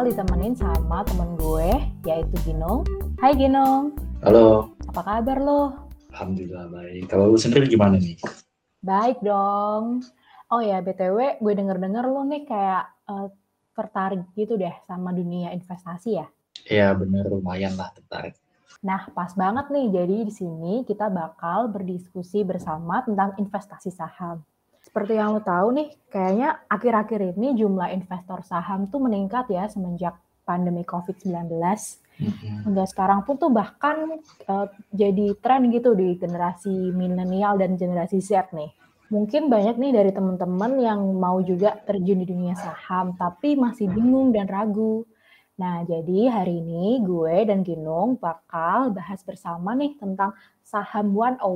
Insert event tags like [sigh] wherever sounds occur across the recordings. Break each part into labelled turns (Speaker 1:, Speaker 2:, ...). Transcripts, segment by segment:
Speaker 1: bakal ditemenin sama temen gue, yaitu Ginong. Hai Ginong.
Speaker 2: Halo.
Speaker 1: Apa kabar lo?
Speaker 2: Alhamdulillah baik. Kalau lu sendiri gimana nih?
Speaker 1: Baik dong. Oh ya, BTW gue denger-denger lo nih kayak uh, tertarik gitu deh sama dunia investasi ya?
Speaker 2: Iya bener, lumayan lah tertarik.
Speaker 1: Nah, pas banget nih. Jadi di sini kita bakal berdiskusi bersama tentang investasi saham. Seperti yang lo tahu nih, kayaknya akhir-akhir ini jumlah investor saham tuh meningkat ya semenjak pandemi COVID-19. Mm-hmm. Hingga sekarang pun tuh bahkan uh, jadi tren gitu di generasi milenial dan generasi Z nih. Mungkin banyak nih dari teman-teman yang mau juga terjun di dunia saham, tapi masih bingung dan ragu. Nah, jadi hari ini gue dan Ginung bakal bahas bersama nih tentang saham 101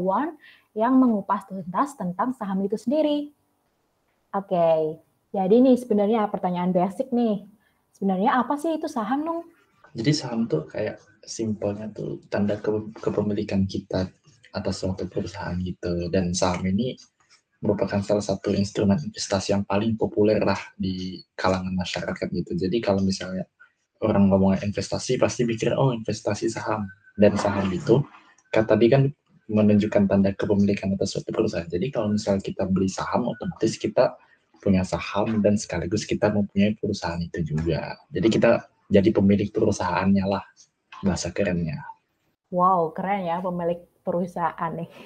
Speaker 1: yang mengupas tuntas tentang saham itu sendiri. Oke, jadi nih sebenarnya pertanyaan basic nih. Sebenarnya apa sih itu saham, Nung?
Speaker 2: Jadi saham tuh kayak simpelnya tuh tanda ke kepemilikan kita atas suatu perusahaan gitu. Dan saham ini merupakan salah satu instrumen investasi yang paling populer lah di kalangan masyarakat gitu. Jadi kalau misalnya orang ngomong investasi pasti pikir oh investasi saham dan saham itu kata tadi kan menunjukkan tanda kepemilikan atas suatu perusahaan. Jadi kalau misalnya kita beli saham, otomatis kita punya saham dan sekaligus kita mempunyai perusahaan itu juga. Jadi kita jadi pemilik perusahaannya lah, bahasa kerennya.
Speaker 1: Wow, keren ya pemilik perusahaan nih. [laughs]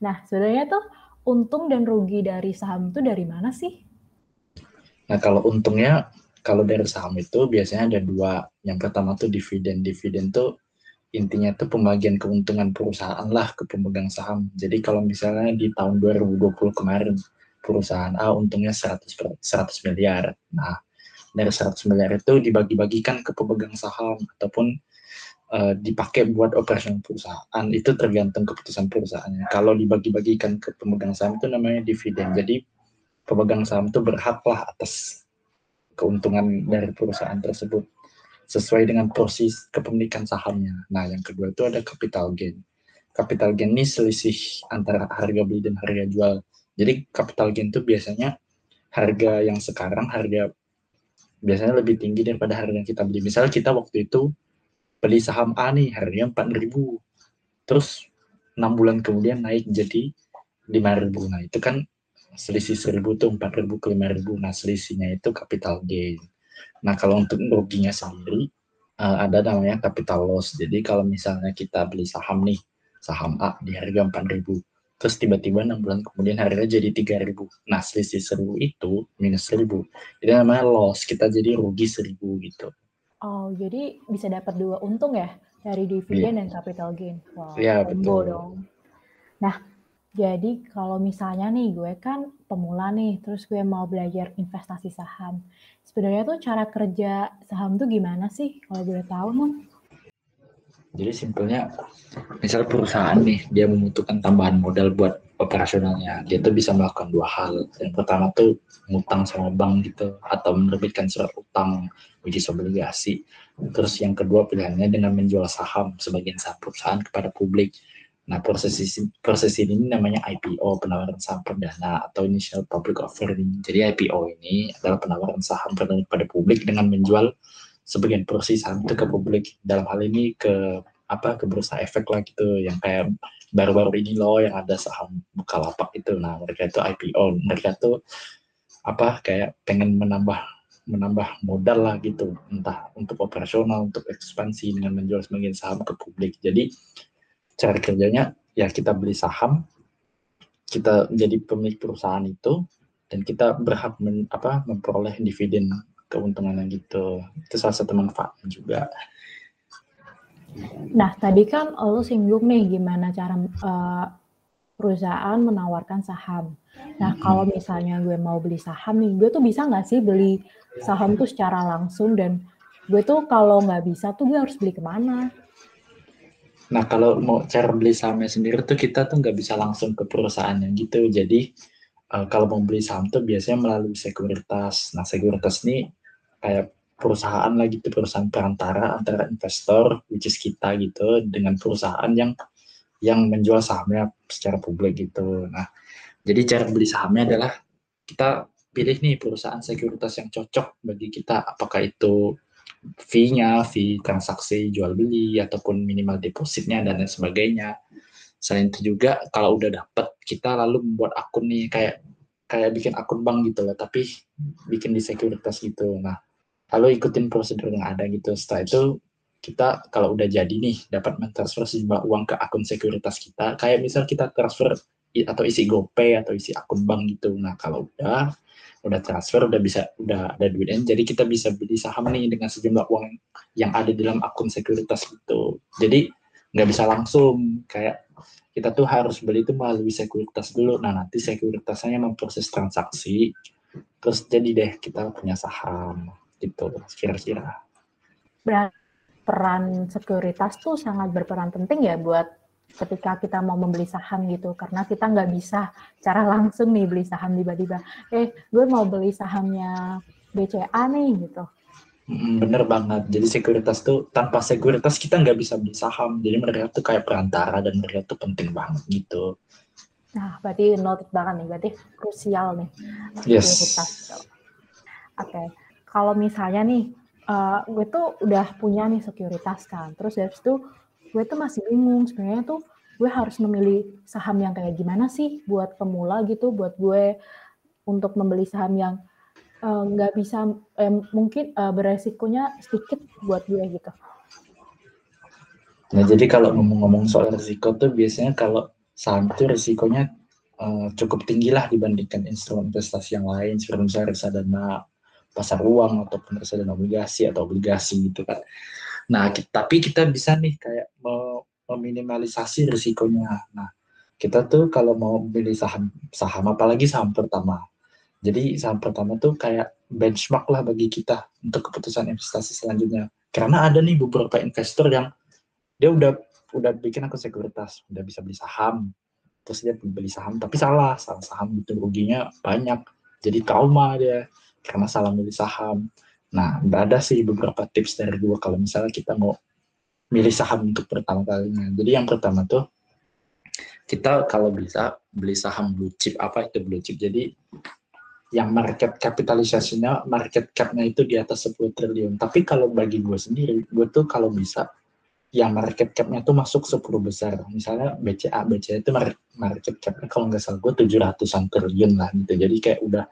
Speaker 1: Nah, sebenarnya tuh untung dan rugi dari saham itu dari mana sih?
Speaker 2: Nah, kalau untungnya, kalau dari saham itu biasanya ada dua. Yang pertama tuh dividen. Dividen tuh intinya itu pembagian keuntungan perusahaan lah ke pemegang saham. Jadi kalau misalnya di tahun 2020 kemarin perusahaan A untungnya 100, 100 miliar. Nah, dari 100 miliar itu dibagi-bagikan ke pemegang saham ataupun uh, dipakai buat operasional perusahaan. Itu tergantung keputusan perusahaannya. Kalau dibagi-bagikan ke pemegang saham itu namanya dividen. Jadi pemegang saham itu berhak lah atas keuntungan dari perusahaan tersebut sesuai dengan proses kepemilikan sahamnya. Nah, yang kedua itu ada capital gain. Capital gain ini selisih antara harga beli dan harga jual. Jadi capital gain itu biasanya harga yang sekarang harga biasanya lebih tinggi daripada harga yang kita beli. Misalnya kita waktu itu beli saham A nih harganya 4000. Terus 6 bulan kemudian naik jadi 5000. Nah, itu kan selisih 1000 tuh 4000 ke 5000. Nah, selisihnya itu capital gain. Nah, kalau untuk ruginya sendiri uh, ada namanya capital loss. Jadi kalau misalnya kita beli saham nih, saham A di harga 4.000, terus tiba-tiba 6 bulan kemudian harganya jadi 3.000. Nah, selisih 1.000 itu minus 1.000. Itu namanya loss, kita jadi rugi 1.000 gitu.
Speaker 1: Oh, jadi bisa dapat dua untung ya dari dividen yeah. dan capital gain.
Speaker 2: Wow, yeah, betul.
Speaker 1: dong. Nah, jadi kalau misalnya nih gue kan pemula nih, terus gue mau belajar investasi saham. Sebenarnya tuh cara kerja saham tuh gimana sih kalau boleh tahu, Mon?
Speaker 2: Jadi simpelnya, misal perusahaan nih, dia membutuhkan tambahan modal buat operasionalnya. Dia tuh bisa melakukan dua hal. Yang pertama tuh ngutang sama bank gitu, atau menerbitkan surat utang, is obligasi. Terus yang kedua pilihannya dengan menjual saham, sebagian saham perusahaan kepada publik. Nah, proses ini, proses ini namanya IPO, penawaran saham perdana atau initial public offering. Jadi IPO ini adalah penawaran saham perdana kepada publik dengan menjual sebagian porsi saham itu ke publik. Dalam hal ini ke apa ke bursa efek lah gitu yang kayak baru-baru ini loh yang ada saham Bukalapak itu. Nah, mereka itu IPO. Mereka tuh apa kayak pengen menambah menambah modal lah gitu entah untuk operasional untuk ekspansi dengan menjual sebagian saham ke publik jadi cara kerjanya ya kita beli saham, kita jadi pemilik perusahaan itu dan kita berhak men, apa memperoleh dividen keuntungannya gitu. Itu salah satu manfaatnya juga.
Speaker 1: Nah, tadi kan lo singgung nih gimana cara uh, perusahaan menawarkan saham. Nah, kalau misalnya gue mau beli saham nih, gue tuh bisa nggak sih beli saham tuh secara langsung dan gue tuh kalau nggak bisa tuh gue harus beli ke mana?
Speaker 2: Nah kalau mau cara beli sahamnya sendiri tuh kita tuh nggak bisa langsung ke perusahaannya gitu. Jadi uh, kalau mau beli saham tuh biasanya melalui sekuritas. Nah sekuritas ini kayak perusahaan lagi tuh perusahaan perantara antara investor which is kita gitu dengan perusahaan yang yang menjual sahamnya secara publik gitu. Nah jadi cara beli sahamnya adalah kita pilih nih perusahaan sekuritas yang cocok bagi kita apakah itu fee-nya, fee transaksi jual beli ataupun minimal depositnya dan lain sebagainya. Selain itu juga kalau udah dapet kita lalu membuat akun nih kayak kayak bikin akun bank gitu loh, tapi bikin di sekuritas gitu. Nah, lalu ikutin prosedur yang ada gitu. Setelah itu kita kalau udah jadi nih dapat mentransfer sejumlah uang ke akun sekuritas kita, kayak misal kita transfer atau isi GoPay atau isi akun bank gitu. Nah, kalau udah udah transfer udah bisa udah ada duitnya jadi kita bisa beli saham nih dengan sejumlah uang yang ada dalam akun sekuritas gitu. Jadi nggak bisa langsung. Kayak kita tuh harus beli itu melalui sekuritas dulu. Nah nanti sekuritasnya memproses transaksi terus jadi deh kita punya saham gitu kira-kira.
Speaker 1: Peran sekuritas tuh sangat berperan penting ya buat ketika kita mau membeli saham gitu karena kita nggak bisa cara langsung nih beli saham tiba-tiba eh gue mau beli sahamnya BCA nih gitu
Speaker 2: bener banget jadi sekuritas tuh tanpa sekuritas kita nggak bisa beli saham jadi mereka tuh kayak perantara dan mereka tuh penting banget gitu
Speaker 1: nah berarti noted banget nih berarti krusial nih
Speaker 2: yes. sekuritas gitu.
Speaker 1: oke okay. kalau misalnya nih uh, gue tuh udah punya nih sekuritas kan terus dari itu gue tuh masih bingung sebenarnya tuh gue harus memilih saham yang kayak gimana sih buat pemula gitu buat gue untuk membeli saham yang eh, nggak uh, bisa eh, mungkin uh, beresikonya sedikit buat gue gitu.
Speaker 2: Nah jadi kalau ngomong-ngomong soal risiko tuh biasanya kalau saham itu risikonya uh, cukup tinggi lah dibandingkan instrumen investasi yang lain seperti misalnya reksadana pasar uang ataupun reksadana obligasi atau obligasi gitu kan. Nah, tapi kita bisa nih kayak meminimalisasi risikonya. Nah, kita tuh kalau mau beli saham saham apalagi saham pertama. Jadi saham pertama tuh kayak benchmark lah bagi kita untuk keputusan investasi selanjutnya. Karena ada nih beberapa investor yang dia udah udah bikin aku sekuritas, udah bisa beli saham, terus dia beli saham tapi salah, salah saham itu ruginya banyak. Jadi trauma dia karena salah beli saham. Nah, ada sih beberapa tips dari gue kalau misalnya kita mau milih saham untuk pertama kalinya. Jadi yang pertama tuh kita kalau bisa beli saham blue chip apa itu blue chip. Jadi yang market kapitalisasinya, market capnya itu di atas 10 triliun. Tapi kalau bagi gue sendiri, gue tuh kalau bisa yang market capnya tuh masuk 10 besar. Misalnya BCA, BCA itu market capnya kalau nggak salah gue 700-an triliun lah gitu. Jadi kayak udah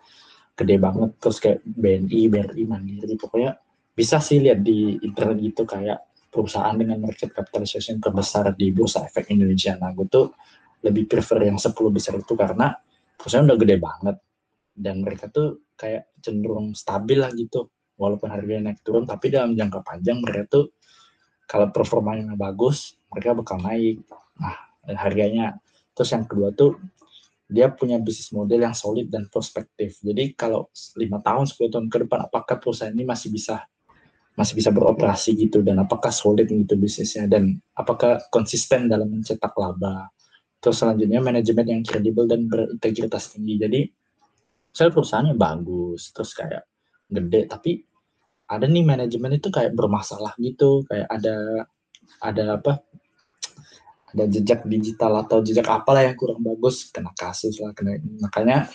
Speaker 2: gede banget terus kayak BNI, BRI, Mandiri pokoknya bisa sih lihat di internet gitu kayak perusahaan dengan market capitalization terbesar di bursa efek Indonesia. Nah, gue tuh lebih prefer yang 10 besar itu karena perusahaan udah gede banget dan mereka tuh kayak cenderung stabil lah gitu. Walaupun harganya naik turun, tapi dalam jangka panjang mereka tuh kalau performanya bagus, mereka bakal naik. Nah, harganya. Terus yang kedua tuh dia punya bisnis model yang solid dan prospektif. Jadi kalau lima tahun, 10 tahun ke depan, apakah perusahaan ini masih bisa masih bisa beroperasi gitu dan apakah solid gitu bisnisnya dan apakah konsisten dalam mencetak laba. Terus selanjutnya manajemen yang kredibel dan berintegritas tinggi. Jadi saya perusahaannya bagus, terus kayak gede, tapi ada nih manajemen itu kayak bermasalah gitu, kayak ada ada apa ada jejak digital atau jejak apalah yang kurang bagus kena kasus lah kena makanya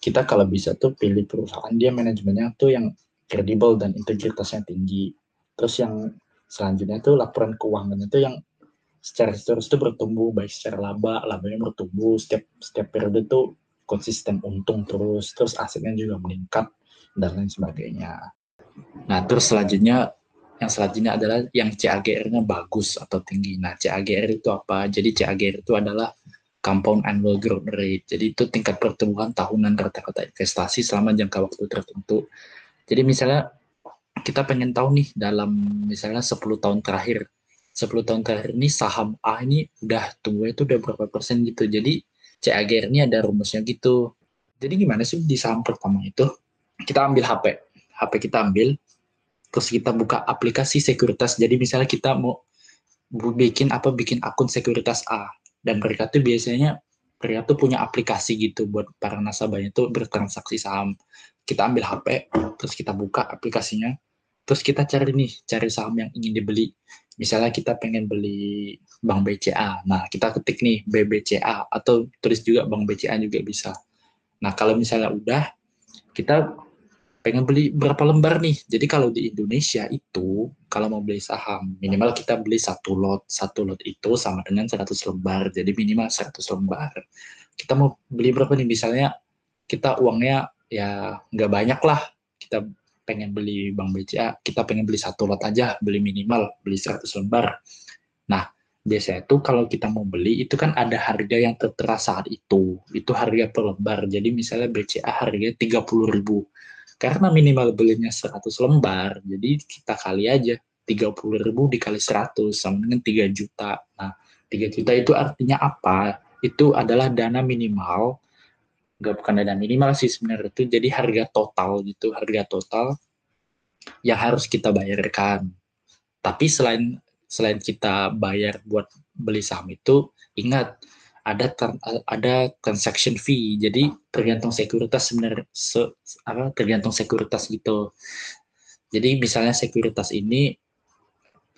Speaker 2: kita kalau bisa tuh pilih perusahaan dia manajemennya tuh yang kredibel dan integritasnya tinggi. Terus yang selanjutnya tuh laporan keuangan itu yang secara historis itu bertumbuh baik secara laba labanya bertumbuh. Setiap setiap periode tuh konsisten untung terus. Terus asetnya juga meningkat dan lain sebagainya. Nah terus selanjutnya yang selanjutnya adalah yang CAGR-nya bagus atau tinggi. Nah, CAGR itu apa? Jadi CAGR itu adalah compound annual growth rate. Jadi itu tingkat pertumbuhan tahunan rata-rata investasi selama jangka waktu tertentu. Jadi misalnya kita pengen tahu nih dalam misalnya 10 tahun terakhir, 10 tahun terakhir ini saham A ini udah tumbuh itu udah berapa persen gitu. Jadi CAGR ini ada rumusnya gitu. Jadi gimana sih di saham pertama itu? Kita ambil HP. HP kita ambil, terus kita buka aplikasi sekuritas. Jadi misalnya kita mau bikin apa bikin akun sekuritas A. Dan mereka tuh biasanya mereka tuh punya aplikasi gitu buat para nasabahnya tuh bertransaksi saham. Kita ambil HP terus kita buka aplikasinya. Terus kita cari nih cari saham yang ingin dibeli. Misalnya kita pengen beli bank BCA nah kita ketik nih BBCA atau tulis juga bank BCA juga bisa. Nah kalau misalnya udah kita pengen beli berapa lembar nih. Jadi kalau di Indonesia itu kalau mau beli saham minimal kita beli satu lot. Satu lot itu sama dengan 100 lembar. Jadi minimal 100 lembar. Kita mau beli berapa nih? Misalnya kita uangnya ya nggak banyak lah. Kita pengen beli Bank BCA, kita pengen beli satu lot aja, beli minimal, beli 100 lembar. Nah, biasanya itu kalau kita mau beli itu kan ada harga yang tertera saat itu. Itu harga per lembar. Jadi misalnya BCA harganya 30 ribu karena minimal belinya 100 lembar, jadi kita kali aja 30 ribu dikali 100 sama dengan 3 juta. Nah, 3 juta itu artinya apa? Itu adalah dana minimal, nggak bukan dana minimal sih sebenarnya itu, jadi harga total gitu, harga total yang harus kita bayarkan. Tapi selain selain kita bayar buat beli saham itu, ingat ada ada transaction fee. Jadi tergantung sekuritas sebenarnya se, apa tergantung sekuritas gitu. Jadi misalnya sekuritas ini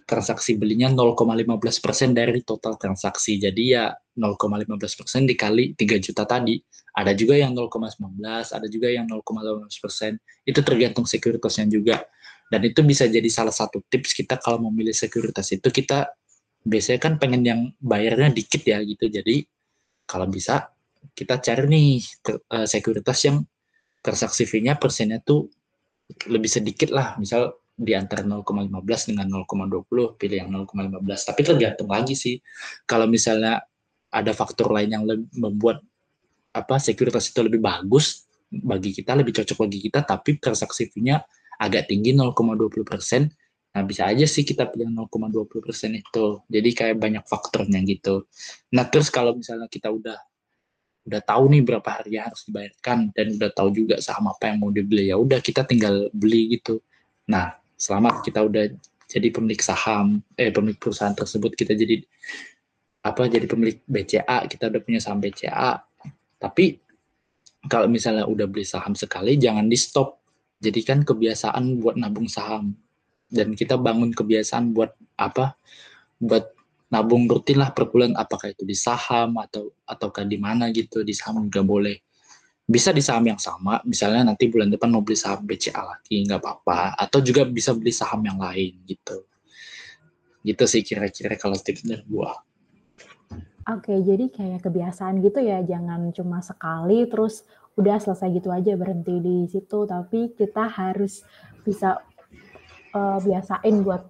Speaker 2: transaksi belinya 0,15% dari total transaksi. Jadi ya 0,15% dikali 3 juta tadi. Ada juga yang 0,19, ada juga yang 0,15%. Itu tergantung sekuritasnya juga. Dan itu bisa jadi salah satu tips kita kalau memilih sekuritas itu kita biasanya kan pengen yang bayarnya dikit ya gitu. Jadi kalau bisa kita cari nih uh, sekuritas yang transaksi fee-nya persennya tuh lebih sedikit lah, misal di antara 0,15 dengan 0,20 pilih yang 0,15. Tapi tergantung lagi sih. Kalau misalnya ada faktor lain yang lebih membuat apa sekuritas itu lebih bagus bagi kita, lebih cocok bagi kita, tapi transaksi fee-nya agak tinggi 0,20 persen, Nah, bisa aja sih kita pilih 0,20% itu. Jadi kayak banyak faktornya gitu. Nah, terus kalau misalnya kita udah udah tahu nih berapa hari yang harus dibayarkan dan udah tahu juga saham apa yang mau dibeli ya udah kita tinggal beli gitu. Nah, selamat kita udah jadi pemilik saham eh pemilik perusahaan tersebut kita jadi apa jadi pemilik BCA, kita udah punya saham BCA. Tapi kalau misalnya udah beli saham sekali jangan di stop. Jadikan kebiasaan buat nabung saham dan kita bangun kebiasaan buat apa? Buat nabung rutin lah per bulan. Apakah itu di saham atau ataukah di mana gitu di saham nggak boleh. Bisa di saham yang sama misalnya nanti bulan depan mau beli saham BCA lagi nggak apa-apa. Atau juga bisa beli saham yang lain gitu. Gitu sih kira-kira kalau tips dari gua.
Speaker 1: Oke, jadi kayak kebiasaan gitu ya, jangan cuma sekali terus udah selesai gitu aja berhenti di situ, tapi kita harus bisa uh, biasain buat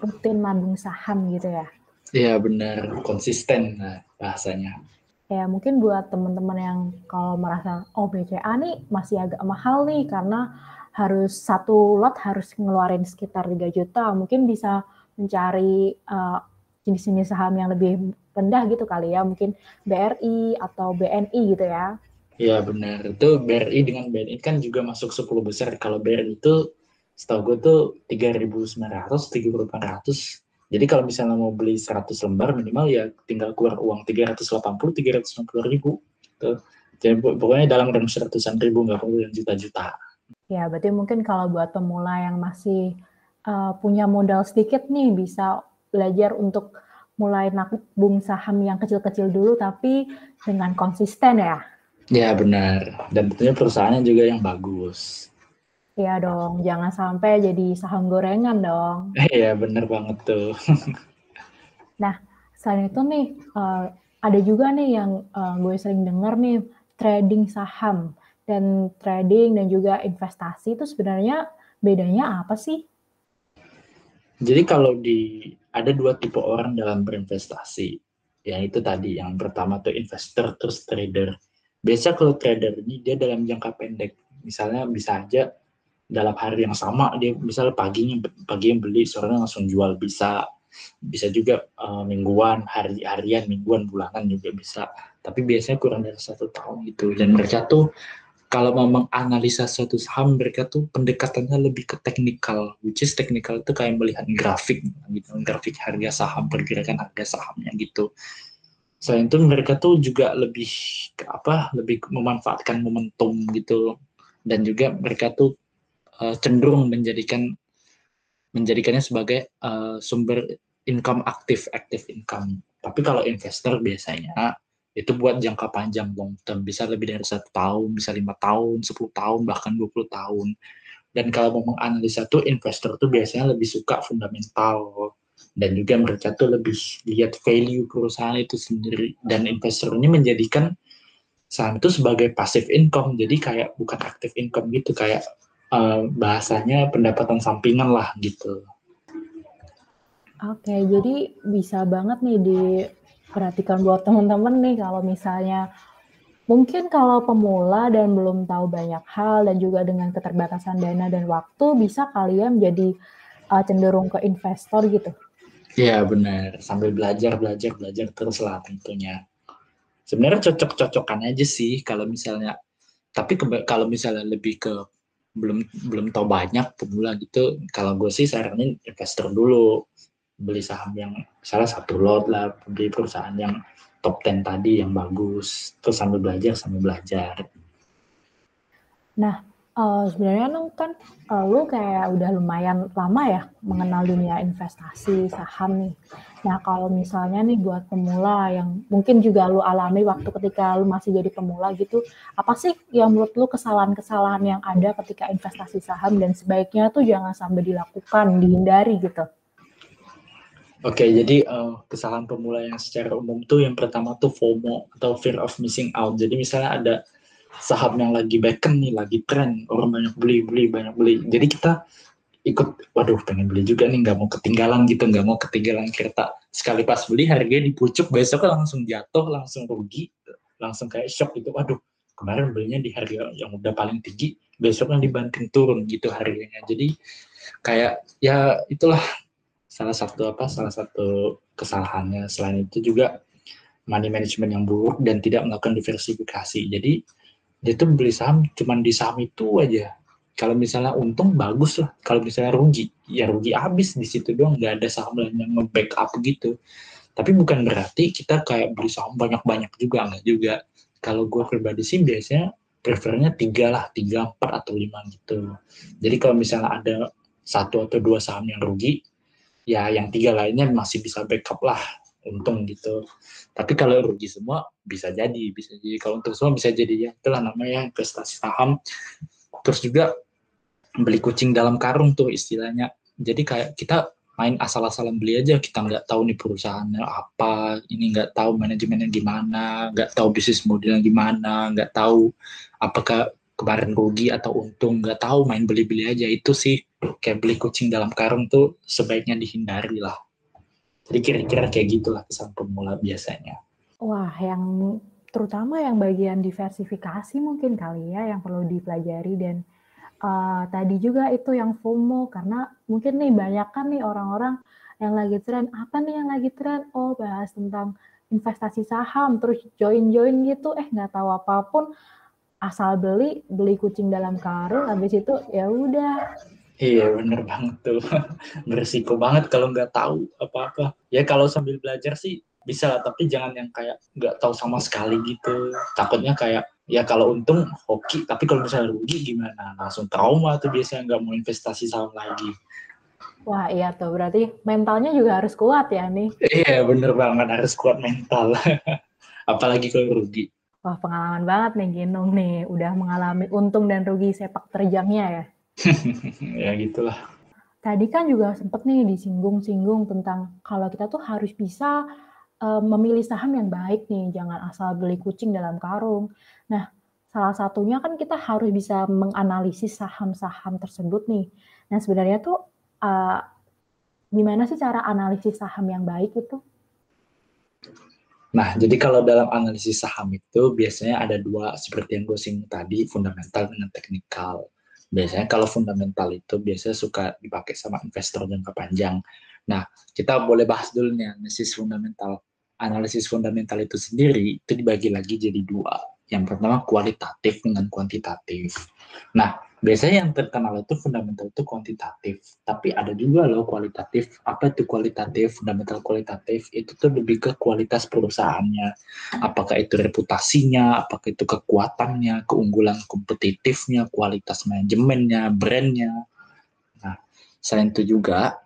Speaker 1: rutin nabung saham gitu ya.
Speaker 2: Iya benar, konsisten nah, bahasanya.
Speaker 1: Ya mungkin buat teman-teman yang kalau merasa oh BCA nih masih agak mahal nih karena harus satu lot harus ngeluarin sekitar 3 juta, mungkin bisa mencari uh, jenis-jenis saham yang lebih rendah gitu kali ya, mungkin BRI atau BNI gitu ya.
Speaker 2: Iya benar, itu BRI dengan BNI kan juga masuk 10 besar. Kalau BRI itu setahu gue tuh 3.900, 3.800. Jadi kalau misalnya mau beli 100 lembar minimal ya tinggal keluar uang 380, 390 ribu. Tuh. Jadi pokoknya dalam range seratusan ribu, nggak perlu yang juta-juta.
Speaker 1: Ya, berarti mungkin kalau buat pemula yang masih uh, punya modal sedikit nih, bisa belajar untuk mulai nabung saham yang kecil-kecil dulu, tapi dengan konsisten ya.
Speaker 2: Ya, benar. Dan tentunya perusahaannya juga yang bagus.
Speaker 1: Iya dong, jangan sampai jadi saham gorengan dong. [laughs]
Speaker 2: Iya, bener banget tuh. [laughs]
Speaker 1: nah, selain itu nih, uh, ada juga nih yang uh, gue sering dengar nih, trading saham. Dan trading dan juga investasi itu sebenarnya bedanya apa sih?
Speaker 2: Jadi kalau di ada dua tipe orang dalam berinvestasi. Yang itu tadi, yang pertama tuh investor, terus trader. Biasa kalau trader ini dia dalam jangka pendek. Misalnya bisa aja dalam hari yang sama dia misalnya paginya paginya beli sorenya langsung jual bisa bisa juga uh, mingguan hari harian mingguan bulanan juga bisa. Tapi biasanya kurang dari satu tahun gitu. Dan mereka tuh kalau mau menganalisa suatu saham mereka tuh pendekatannya lebih ke teknikal which is teknikal itu kayak melihat grafik gitu. Grafik harga saham pergerakan harga sahamnya gitu. Selain itu mereka tuh juga lebih apa lebih memanfaatkan momentum gitu. Dan juga mereka tuh uh, cenderung menjadikan menjadikannya sebagai uh, sumber income aktif, active income. Tapi kalau investor biasanya itu buat jangka panjang long term, bisa lebih dari satu tahun, bisa lima tahun, 10 tahun, bahkan 20 tahun. Dan kalau mau menganalisa tuh investor tuh biasanya lebih suka fundamental dan juga mereka tuh lebih lihat value perusahaan itu sendiri dan investor ini menjadikan saham itu sebagai passive income jadi kayak bukan active income gitu kayak uh, bahasanya pendapatan sampingan lah gitu.
Speaker 1: Oke, jadi bisa banget nih diperhatikan buat teman-teman nih kalau misalnya Mungkin kalau pemula dan belum tahu banyak hal dan juga dengan keterbatasan dana dan waktu, bisa kalian jadi uh, cenderung ke investor gitu.
Speaker 2: Iya benar, sambil belajar, belajar, belajar terus lah tentunya. Sebenarnya cocok-cocokan aja sih kalau misalnya, tapi kalau misalnya lebih ke belum belum tahu banyak pemula gitu, kalau gue sih saranin investor dulu, beli saham yang salah satu lot lah, beli perusahaan yang top 10 tadi yang bagus terus sambil belajar sambil belajar.
Speaker 1: Nah uh, sebenarnya kan uh, lu kayak udah lumayan lama ya mengenal dunia investasi saham nih nah kalau misalnya nih buat pemula yang mungkin juga lu alami waktu ketika lu masih jadi pemula gitu apa sih yang menurut lu kesalahan-kesalahan yang ada ketika investasi saham dan sebaiknya tuh jangan sampai dilakukan dihindari gitu
Speaker 2: Oke, okay, jadi uh, kesalahan pemula yang secara umum tuh yang pertama tuh FOMO atau fear of missing out. Jadi misalnya ada saham yang lagi beken nih, lagi tren, orang banyak beli, beli, banyak beli. Jadi kita ikut, waduh pengen beli juga nih, nggak mau ketinggalan gitu, nggak mau ketinggalan kereta. Sekali pas beli harganya dipucuk, besoknya langsung jatuh, langsung rugi, langsung kayak shock gitu. Waduh, kemarin belinya di harga yang udah paling tinggi, besoknya dibanting turun gitu harganya. Jadi kayak ya itulah salah satu apa salah satu kesalahannya selain itu juga money management yang buruk dan tidak melakukan diversifikasi jadi dia tuh beli saham cuma di saham itu aja. Kalau misalnya untung bagus lah. Kalau misalnya rugi ya rugi habis. Di situ doang nggak ada saham lain yang nge-backup gitu. Tapi bukan berarti kita kayak beli saham banyak-banyak juga nggak juga. Kalau gue pribadi sih biasanya prefernya tiga lah tiga empat atau lima gitu. Jadi kalau misalnya ada satu atau dua saham yang rugi ya yang tiga lainnya masih bisa backup lah untung gitu. Tapi kalau rugi semua bisa jadi bisa jadi. Kalau untuk semua bisa jadi ya. Itulah namanya investasi saham. Terus juga beli kucing dalam karung tuh istilahnya. Jadi kayak kita main asal-asalan beli aja. Kita nggak tahu nih perusahaannya apa ini nggak tahu manajemennya gimana nggak tahu bisnis modelnya gimana nggak tahu apakah kemarin rugi atau untung. Nggak tahu main beli-beli aja. Itu sih kayak beli kucing dalam karung tuh sebaiknya dihindari lah jadi kira-kira kayak gitulah kesan pemula biasanya.
Speaker 1: Wah yang terutama yang bagian diversifikasi mungkin kali ya yang perlu dipelajari. Dan uh, tadi juga itu yang FOMO karena mungkin nih banyak kan nih orang-orang yang lagi tren apa nih yang lagi tren? Oh bahas tentang investasi saham terus join-join gitu. Eh nggak tahu apa pun asal beli beli kucing dalam karung habis itu ya udah
Speaker 2: Iya bener banget tuh. [laughs] Berisiko banget kalau nggak tahu apa-apa. Ya kalau sambil belajar sih bisa lah tapi jangan yang kayak nggak tahu sama sekali gitu. Takutnya kayak ya kalau untung hoki tapi kalau misalnya rugi gimana? Langsung trauma tuh biasanya nggak mau investasi saham lagi.
Speaker 1: Wah iya tuh. Berarti mentalnya juga harus kuat ya nih.
Speaker 2: Iya bener banget. Harus kuat mental. [laughs] Apalagi kalau rugi.
Speaker 1: Wah, pengalaman banget nih Ginung nih, udah mengalami untung dan rugi sepak terjangnya ya. [laughs]
Speaker 2: ya gitulah.
Speaker 1: Tadi kan juga sempet nih disinggung-singgung tentang kalau kita tuh harus bisa uh, memilih saham yang baik nih, jangan asal beli kucing dalam karung. Nah, salah satunya kan kita harus bisa menganalisis saham-saham tersebut nih. Nah, sebenarnya tuh uh, gimana sih cara analisis saham yang baik itu?
Speaker 2: Nah, jadi kalau dalam analisis saham itu biasanya ada dua seperti yang gue singgung tadi, fundamental dengan teknikal. Biasanya kalau fundamental itu biasanya suka dipakai sama investor jangka panjang. Nah, kita boleh bahas dulu nih analisis fundamental. Analisis fundamental itu sendiri itu dibagi lagi jadi dua. Yang pertama kualitatif dengan kuantitatif. Nah, biasanya yang terkenal itu fundamental itu kuantitatif. Tapi ada juga loh kualitatif. Apa itu kualitatif? Fundamental kualitatif itu tuh lebih ke kualitas perusahaannya. Apakah itu reputasinya? Apakah itu kekuatannya? Keunggulan kompetitifnya? Kualitas manajemennya? Brandnya? Nah selain itu juga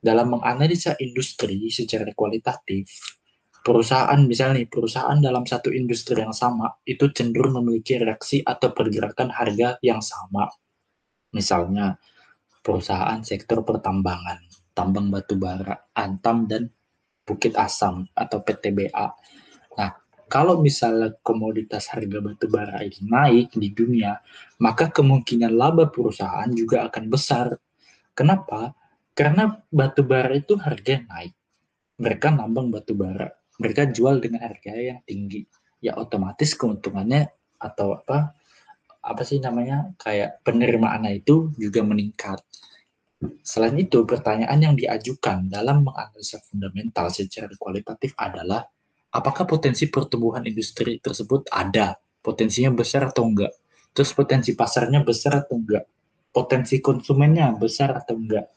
Speaker 2: dalam menganalisa industri secara kualitatif perusahaan misalnya nih perusahaan dalam satu industri yang sama itu cenderung memiliki reaksi atau pergerakan harga yang sama. Misalnya perusahaan sektor pertambangan, tambang batu bara, Antam dan Bukit Asam atau PTBA. Nah, kalau misalnya komoditas harga batu bara ini naik di dunia, maka kemungkinan laba perusahaan juga akan besar. Kenapa? Karena batu bara itu harga naik. Mereka nambang batu bara, mereka jual dengan harga yang tinggi. Ya otomatis keuntungannya atau apa apa sih namanya kayak penerimaan itu juga meningkat. Selain itu, pertanyaan yang diajukan dalam menganalisa fundamental secara kualitatif adalah apakah potensi pertumbuhan industri tersebut ada, potensinya besar atau enggak, terus potensi pasarnya besar atau enggak, potensi konsumennya besar atau enggak.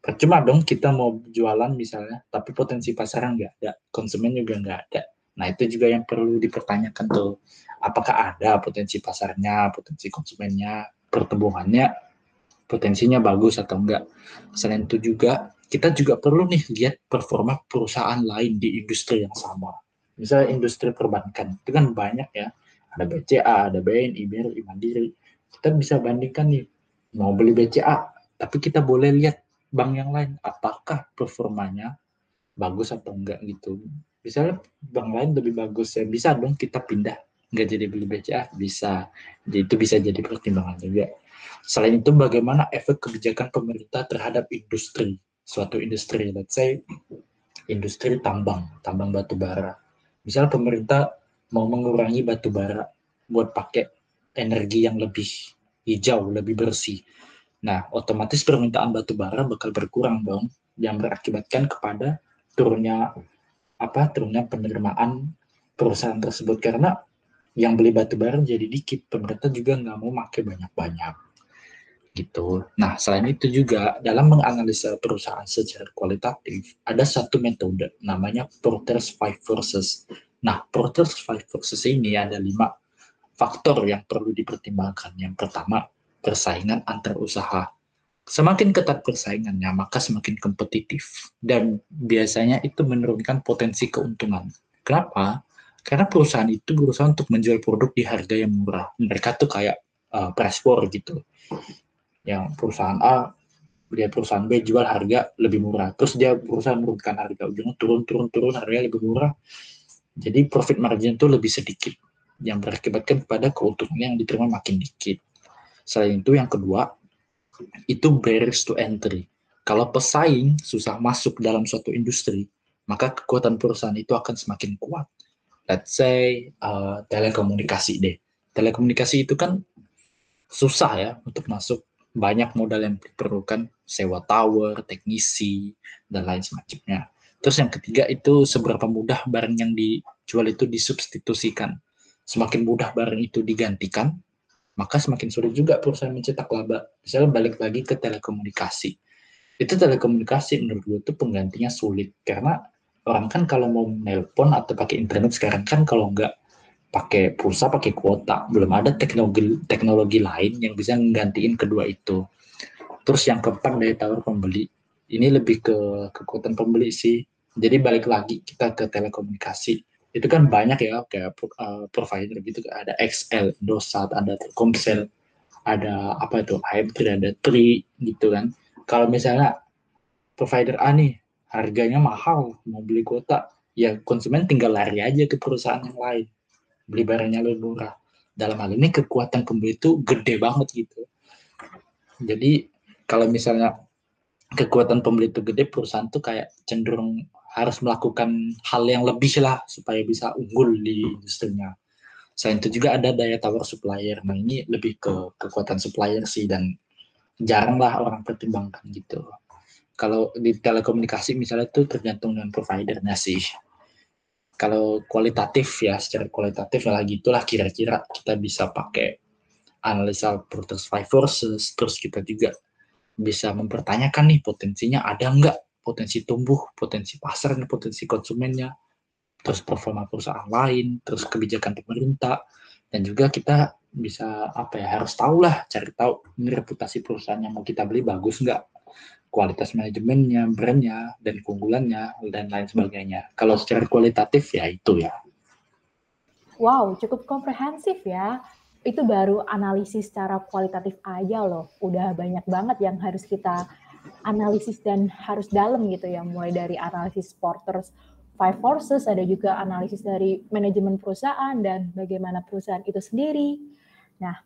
Speaker 2: Percuma dong kita mau jualan misalnya, tapi potensi pasarnya enggak ada, konsumen juga enggak ada. Nah itu juga yang perlu dipertanyakan tuh apakah ada potensi pasarnya, potensi konsumennya, pertumbuhannya, potensinya bagus atau enggak. Selain itu juga kita juga perlu nih lihat performa perusahaan lain di industri yang sama. Misalnya industri perbankan, itu kan banyak ya. Ada BCA, ada BNI, BRI, Mandiri. Kita bisa bandingkan nih, mau beli BCA, tapi kita boleh lihat bank yang lain, apakah performanya bagus atau enggak gitu. Misalnya bank lain lebih bagus, ya. Bisa dong kita pindah. Nggak jadi beli BCA? Bisa. Jadi itu bisa jadi pertimbangan juga. Selain itu bagaimana efek kebijakan pemerintah terhadap industri? Suatu industri let's say industri tambang tambang batu bara. Misal pemerintah mau mengurangi batu bara buat pakai energi yang lebih hijau lebih bersih nah otomatis permintaan batu bara bakal berkurang dong yang berakibatkan kepada turunnya apa turunnya penerimaan perusahaan tersebut karena yang beli batu bara jadi dikit pemerintah juga nggak mau pakai banyak-banyak gitu. Nah selain itu juga dalam menganalisa perusahaan secara kualitatif ada satu metode namanya Porter's Five Forces. Nah Porter's Five Forces ini ada lima faktor yang perlu dipertimbangkan. Yang pertama persaingan antar usaha. Semakin ketat persaingannya maka semakin kompetitif dan biasanya itu menurunkan potensi keuntungan. Kenapa? Karena perusahaan itu berusaha untuk menjual produk di harga yang murah. Mereka tuh kayak uh, price war gitu. Yang perusahaan A dia perusahaan B jual harga lebih murah. Terus dia berusaha menurunkan harga. Ujungnya turun, turun, turun, harga lebih murah. Jadi profit margin itu lebih sedikit. Yang berakibatkan kepada keuntungan yang diterima makin dikit. Selain itu yang kedua, itu barriers to entry. Kalau pesaing susah masuk dalam suatu industri, maka kekuatan perusahaan itu akan semakin kuat let's say uh, telekomunikasi deh. Telekomunikasi itu kan susah ya untuk masuk banyak modal yang diperlukan sewa tower, teknisi dan lain semacamnya. Terus yang ketiga itu seberapa mudah barang yang dijual itu disubstitusikan. Semakin mudah barang itu digantikan, maka semakin sulit juga perusahaan mencetak laba. Misalnya balik lagi ke telekomunikasi. Itu telekomunikasi menurut gue itu penggantinya sulit. Karena orang kan kalau mau nelpon atau pakai internet sekarang kan kalau nggak pakai pulsa pakai kuota belum ada teknologi teknologi lain yang bisa menggantiin kedua itu. Terus yang keempat dari tawar pembeli. Ini lebih ke kekuatan pembeli sih. Jadi balik lagi kita ke telekomunikasi itu kan banyak ya kayak uh, provider gitu ada XL, Indosat, ada Telkomsel, ada apa itu AM3, ada Tri gitu kan. Kalau misalnya provider A nih harganya mahal mau beli kuota ya konsumen tinggal lari aja ke perusahaan yang lain. Beli barangnya lebih murah. Dalam hal ini kekuatan pembeli itu gede banget gitu. Jadi kalau misalnya kekuatan pembeli itu gede perusahaan tuh kayak cenderung harus melakukan hal yang lebih lah supaya bisa unggul di industrinya. Selain itu juga ada daya tawar supplier. Nah ini lebih ke kekuatan supplier sih dan jarang lah orang pertimbangkan gitu. Kalau di telekomunikasi misalnya itu tergantung dengan providernya sih. Kalau kualitatif ya, secara kualitatif ya lagi itulah kira-kira kita bisa pakai analisa Porter's Five Forces, terus kita juga bisa mempertanyakan nih potensinya ada nggak potensi tumbuh, potensi pasar, dan potensi konsumennya, terus performa perusahaan lain, terus kebijakan pemerintah, dan juga kita bisa apa ya harus tahu lah cari tahu ini reputasi perusahaan yang mau kita beli bagus nggak kualitas manajemennya, brandnya, dan keunggulannya, dan lain sebagainya. Kalau secara kualitatif ya itu ya.
Speaker 1: Wow, cukup komprehensif ya. itu baru analisis secara kualitatif aja loh. Udah banyak banget yang harus kita analisis dan harus dalam gitu ya. Mulai dari analisis supporters five forces, ada juga analisis dari manajemen perusahaan dan bagaimana perusahaan itu sendiri. Nah,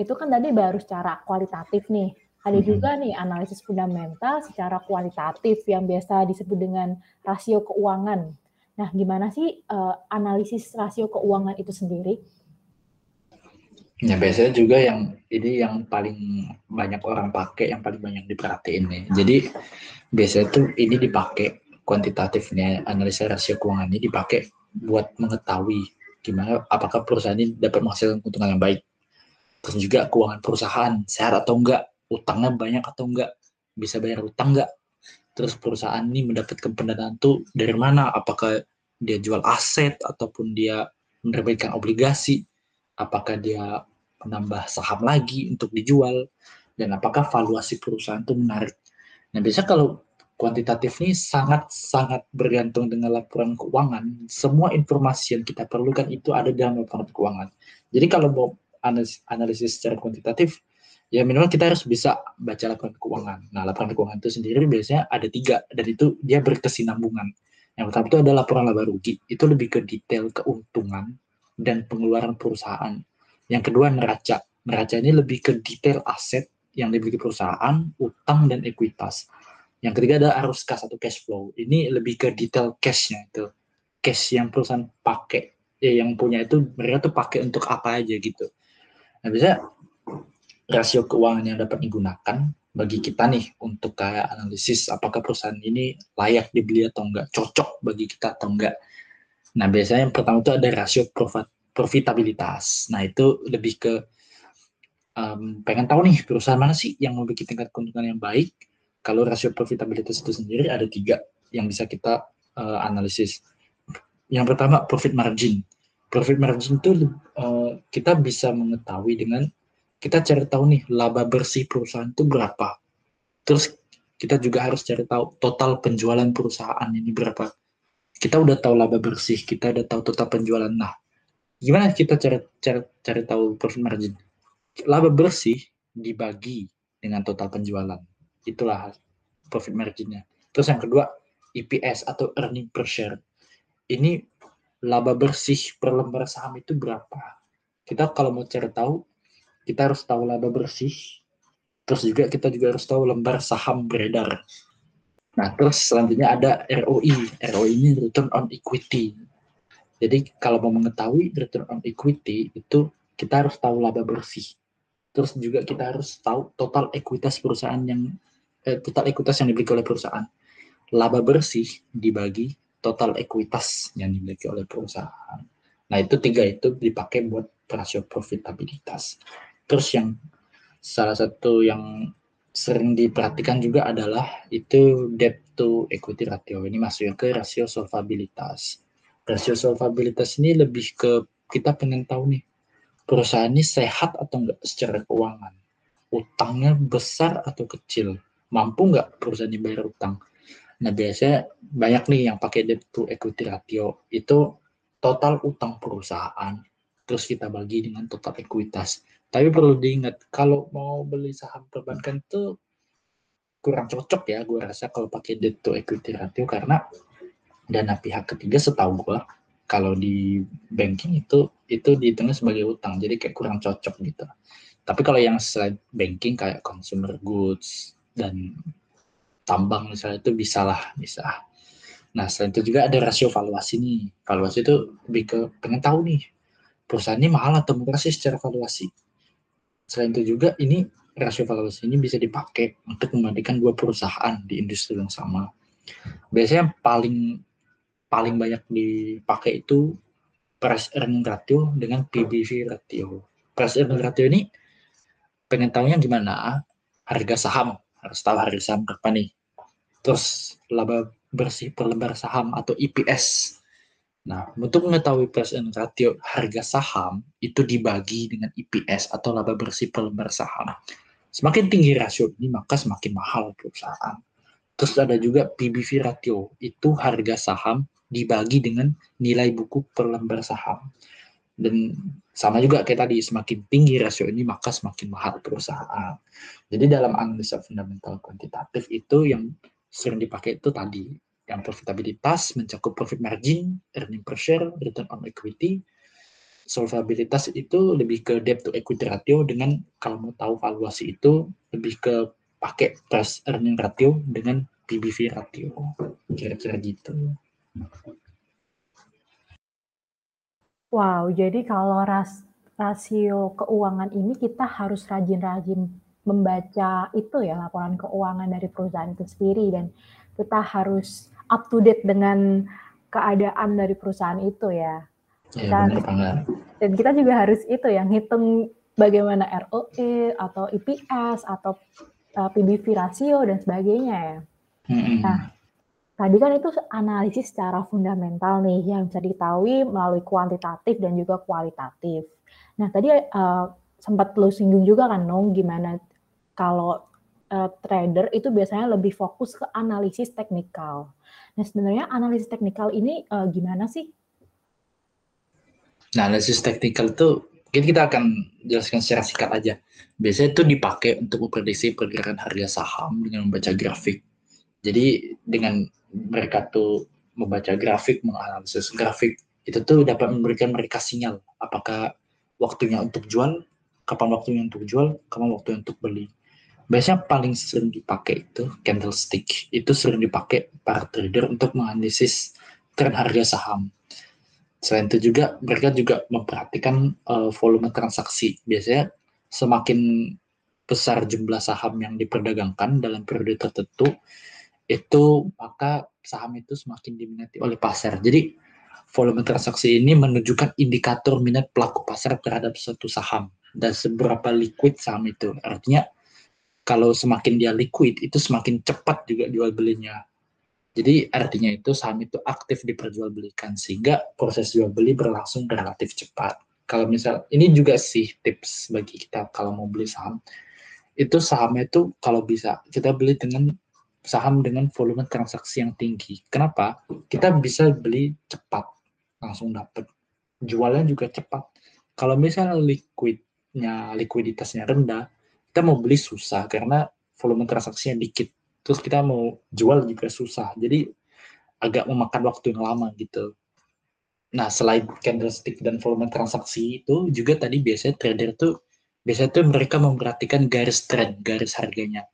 Speaker 1: itu kan tadi baru secara kualitatif nih. Ada mm-hmm. juga nih analisis fundamental secara kualitatif yang biasa disebut dengan rasio keuangan. Nah, gimana sih uh, analisis rasio keuangan itu sendiri?
Speaker 2: Ya biasanya juga yang ini yang paling banyak orang pakai, yang paling banyak diperhatiin nih. Jadi biasanya tuh ini dipakai kuantitatifnya analisa rasio keuangan ini dipakai buat mengetahui gimana apakah perusahaan ini dapat menghasilkan keuntungan yang baik. Terus juga keuangan perusahaan sehat atau enggak, utangnya banyak atau enggak, bisa bayar utang enggak. Terus perusahaan ini mendapatkan pendanaan tuh dari mana? Apakah dia jual aset ataupun dia menerbitkan obligasi apakah dia menambah saham lagi untuk dijual dan apakah valuasi perusahaan itu menarik. Nah, biasa kalau kuantitatif ini sangat-sangat bergantung dengan laporan keuangan. Semua informasi yang kita perlukan itu ada dalam laporan keuangan. Jadi kalau mau analisis, secara kuantitatif, ya minimal kita harus bisa baca laporan keuangan. Nah, laporan keuangan itu sendiri biasanya ada tiga, dan itu dia berkesinambungan. Yang pertama itu adalah laporan laba rugi. Itu lebih ke detail keuntungan dan pengeluaran perusahaan. Yang kedua neraca. Neraca ini lebih ke detail aset yang dimiliki perusahaan, utang dan ekuitas. Yang ketiga ada arus kas atau cash flow. Ini lebih ke detail cashnya itu. Cash yang perusahaan pakai, ya yang punya itu mereka tuh pakai untuk apa aja gitu. Nah bisa rasio keuangan yang dapat digunakan bagi kita nih untuk kayak analisis apakah perusahaan ini layak dibeli atau enggak, cocok bagi kita atau enggak. Nah, biasanya yang pertama itu ada rasio profit, profitabilitas. Nah, itu lebih ke um, pengen tahu nih perusahaan mana sih yang memiliki tingkat keuntungan yang baik. Kalau rasio profitabilitas itu sendiri ada tiga yang bisa kita uh, analisis. Yang pertama profit margin. Profit margin itu uh, kita bisa mengetahui dengan kita cari tahu nih laba bersih perusahaan itu berapa. Terus kita juga harus cari tahu total penjualan perusahaan ini berapa kita udah tahu laba bersih, kita udah tahu total penjualan. Nah, gimana kita cari cari cari tahu profit margin? Laba bersih dibagi dengan total penjualan. Itulah profit marginnya. Terus yang kedua, EPS atau earning per share. Ini laba bersih per lembar saham itu berapa? Kita kalau mau cari tahu, kita harus tahu laba bersih. Terus juga kita juga harus tahu lembar saham beredar. Nah, terus selanjutnya ada ROI. ROI ini return on equity. Jadi kalau mau mengetahui return on equity itu kita harus tahu laba bersih. Terus juga kita harus tahu total ekuitas perusahaan yang eh, total ekuitas yang dimiliki oleh perusahaan. Laba bersih dibagi total ekuitas yang dimiliki oleh perusahaan. Nah, itu tiga itu dipakai buat rasio profitabilitas. Terus yang salah satu yang sering diperhatikan juga adalah itu debt to equity ratio. Ini masuknya ke rasio solvabilitas. Rasio solvabilitas ini lebih ke kita pengen tahu nih perusahaan ini sehat atau enggak secara keuangan. Utangnya besar atau kecil. Mampu enggak perusahaan ini bayar utang. Nah biasanya banyak nih yang pakai debt to equity ratio. Itu total utang perusahaan. Terus kita bagi dengan total ekuitas tapi perlu diingat kalau mau beli saham perbankan itu kurang cocok ya gue rasa kalau pakai debt to equity ratio karena dana pihak ketiga setahu gue kalau di banking itu itu dihitungnya sebagai utang jadi kayak kurang cocok gitu. Tapi kalau yang selain banking kayak consumer goods dan tambang misalnya itu bisa lah bisa. Nah selain itu juga ada rasio valuasi nih. Valuasi itu lebih ke pengen tahu nih perusahaan ini mahal atau murah sih secara valuasi Selain itu juga ini rasio valuasi ini bisa dipakai untuk membandingkan dua perusahaan di industri yang sama. Biasanya yang paling paling banyak dipakai itu price earning ratio dengan PBV ratio. Price earning ratio ini pengen tahunya gimana? Harga saham, harus tahu harga saham berapa nih. Terus laba bersih per lembar saham atau EPS Nah, untuk mengetahui present ratio harga saham itu dibagi dengan EPS atau laba bersih per lembar saham. Semakin tinggi rasio ini, maka semakin mahal perusahaan. Terus ada juga PBV ratio, itu harga saham dibagi dengan nilai buku per lembar saham. dan sama juga kayak tadi semakin tinggi rasio ini maka semakin mahal perusahaan. Jadi dalam analisa fundamental kuantitatif itu yang sering dipakai itu tadi yang profitabilitas mencakup profit margin, earning per share, return on equity, solvabilitas itu lebih ke debt to equity ratio dengan kalau mau tahu valuasi itu lebih ke pakai price earning ratio dengan PBV ratio kira-kira gitu.
Speaker 1: Wow, jadi kalau ras rasio keuangan ini kita harus rajin-rajin membaca itu ya laporan keuangan dari perusahaan itu sendiri dan kita harus up to date dengan keadaan dari perusahaan itu ya.
Speaker 2: Iya, dan, benar
Speaker 1: Dan kita juga harus itu yang hitung bagaimana ROE atau EPS atau uh, PBV rasio dan sebagainya ya. Mm-hmm. Nah, tadi kan itu analisis secara fundamental nih yang bisa diketahui melalui kuantitatif dan juga kualitatif. Nah, tadi uh, sempat lo singgung juga kan, Nong, gimana kalau uh, trader itu biasanya lebih fokus ke analisis teknikal. Nah, sebenarnya analisis teknikal ini uh, gimana sih?
Speaker 2: Nah, analisis teknikal itu mungkin kita akan jelaskan secara singkat aja. Biasanya itu dipakai untuk memprediksi pergerakan harga saham dengan membaca grafik. Jadi dengan mereka tuh membaca grafik, menganalisis grafik, itu tuh dapat memberikan mereka sinyal apakah waktunya untuk jual, kapan waktunya untuk jual, kapan waktunya untuk beli biasanya paling sering dipakai itu candlestick. Itu sering dipakai para trader untuk menganalisis tren harga saham. Selain itu juga mereka juga memperhatikan uh, volume transaksi. Biasanya semakin besar jumlah saham yang diperdagangkan dalam periode tertentu itu maka saham itu semakin diminati oleh pasar. Jadi volume transaksi ini menunjukkan indikator minat pelaku pasar terhadap suatu saham dan seberapa liquid saham itu. Artinya kalau semakin dia liquid itu semakin cepat juga jual belinya. Jadi artinya itu saham itu aktif diperjualbelikan sehingga proses jual beli berlangsung relatif cepat. Kalau misal ini juga sih tips bagi kita kalau mau beli saham itu sahamnya itu kalau bisa kita beli dengan saham dengan volume transaksi yang tinggi. Kenapa? Kita bisa beli cepat langsung dapat. Jualnya juga cepat. Kalau misalnya liquidnya likuiditasnya rendah, kita mau beli susah karena volume transaksinya dikit. Terus kita mau jual juga susah. Jadi agak memakan waktu yang lama gitu. Nah selain candlestick dan volume transaksi itu juga tadi biasanya trader tuh biasanya tuh mereka memperhatikan garis trend garis harganya.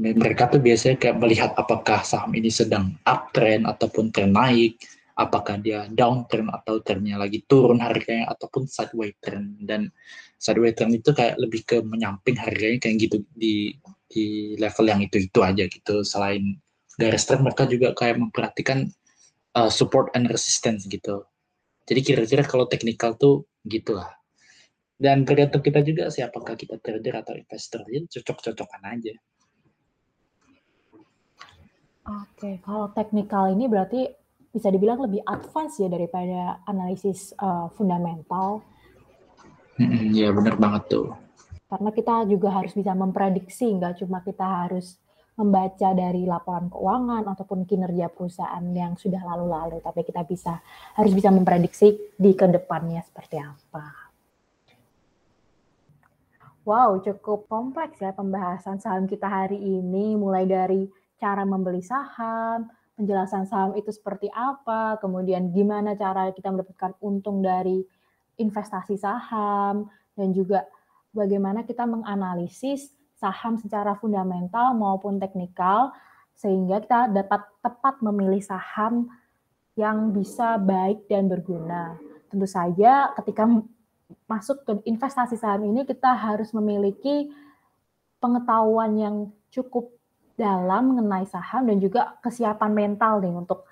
Speaker 2: Mereka tuh biasanya kayak melihat apakah saham ini sedang uptrend ataupun tren naik apakah dia downtrend atau trennya lagi turun harganya ataupun sideways trend dan sideways trend itu kayak lebih ke menyamping harganya kayak gitu di di level yang itu itu aja gitu. Selain garis trend mereka juga kayak memperhatikan uh, support and resistance gitu. Jadi kira-kira kalau teknikal tuh gitulah. Dan tergantung kita juga sih apakah kita trader atau investor. Jadi cocok-cocokan aja.
Speaker 1: Oke, kalau teknikal ini berarti bisa dibilang lebih advance ya daripada analisis uh, fundamental.
Speaker 2: Iya benar banget tuh.
Speaker 1: Karena kita juga harus bisa memprediksi, nggak cuma kita harus membaca dari laporan keuangan ataupun kinerja perusahaan yang sudah lalu-lalu, tapi kita bisa harus bisa memprediksi di ke depannya seperti apa. Wow, cukup kompleks ya pembahasan saham kita hari ini, mulai dari cara membeli saham, penjelasan saham itu seperti apa, kemudian gimana cara kita mendapatkan untung dari investasi saham, dan juga bagaimana kita menganalisis saham secara fundamental maupun teknikal, sehingga kita dapat tepat memilih saham yang bisa baik dan berguna. Tentu saja ketika masuk ke investasi saham ini kita harus memiliki pengetahuan yang cukup dalam mengenai saham dan juga kesiapan mental nih untuk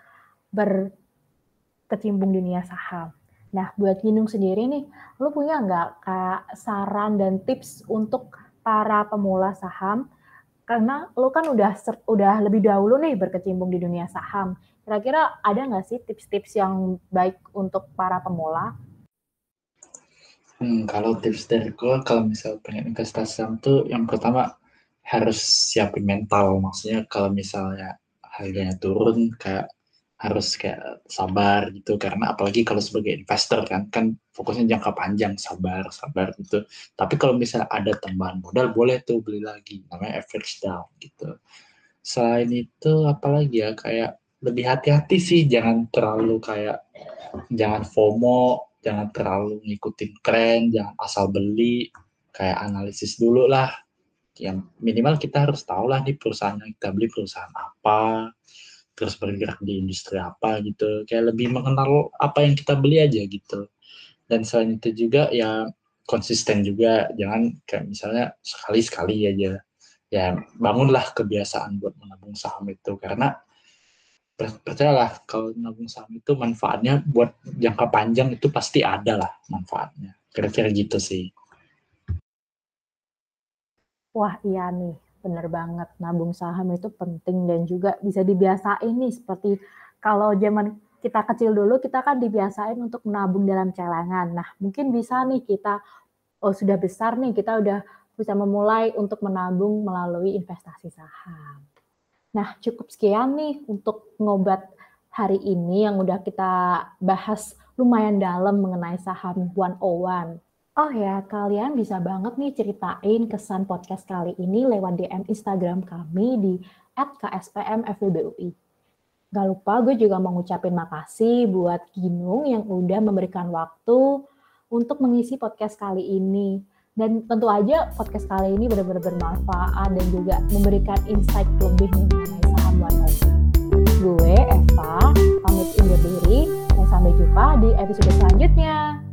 Speaker 1: berkecimpung dunia saham. Nah, buat Ginung sendiri nih, lu punya nggak kak saran dan tips untuk para pemula saham? Karena lu kan udah udah lebih dahulu nih berkecimpung di dunia saham. Kira-kira ada nggak sih tips-tips yang baik untuk para pemula?
Speaker 2: Hmm, kalau tips dari gue, kalau misal pengen investasi saham tuh yang pertama harus siapin mental. Maksudnya kalau misalnya harganya turun kayak harus kayak sabar gitu. Karena apalagi kalau sebagai investor kan kan fokusnya jangka panjang sabar sabar gitu. Tapi kalau misalnya ada tambahan modal boleh tuh beli lagi namanya average down gitu. Selain itu apalagi ya kayak lebih hati-hati sih. Jangan terlalu kayak jangan FOMO jangan terlalu ngikutin tren jangan asal beli. Kayak analisis dulu lah yang minimal kita harus tahu lah nih perusahaan yang kita beli perusahaan apa terus bergerak di industri apa gitu. Kayak lebih mengenal apa yang kita beli aja gitu. Dan selain itu juga ya konsisten juga. Jangan kayak misalnya sekali sekali aja. Ya bangunlah kebiasaan buat menabung saham itu. Karena percayalah kalau menabung saham itu manfaatnya buat jangka panjang itu pasti ada lah manfaatnya. Kira-kira gitu sih
Speaker 1: wah iya nih Bener banget, nabung saham itu penting dan juga bisa dibiasain nih seperti kalau zaman kita kecil dulu kita kan dibiasain untuk menabung dalam celengan. Nah, mungkin bisa nih kita oh sudah besar nih kita udah bisa memulai untuk menabung melalui investasi saham. Nah, cukup sekian nih untuk ngobat hari ini yang udah kita bahas lumayan dalam mengenai saham 101. Oh ya, kalian bisa banget nih ceritain kesan podcast kali ini lewat DM Instagram kami di @kspmfwbui. Gak lupa gue juga mau ngucapin makasih buat Ginung yang udah memberikan waktu untuk mengisi podcast kali ini. Dan tentu aja podcast kali ini benar-benar bermanfaat dan juga memberikan insight lebih nih mengenai saham Over. Gue Eva, pamit undur diri, dan sampai jumpa di episode selanjutnya.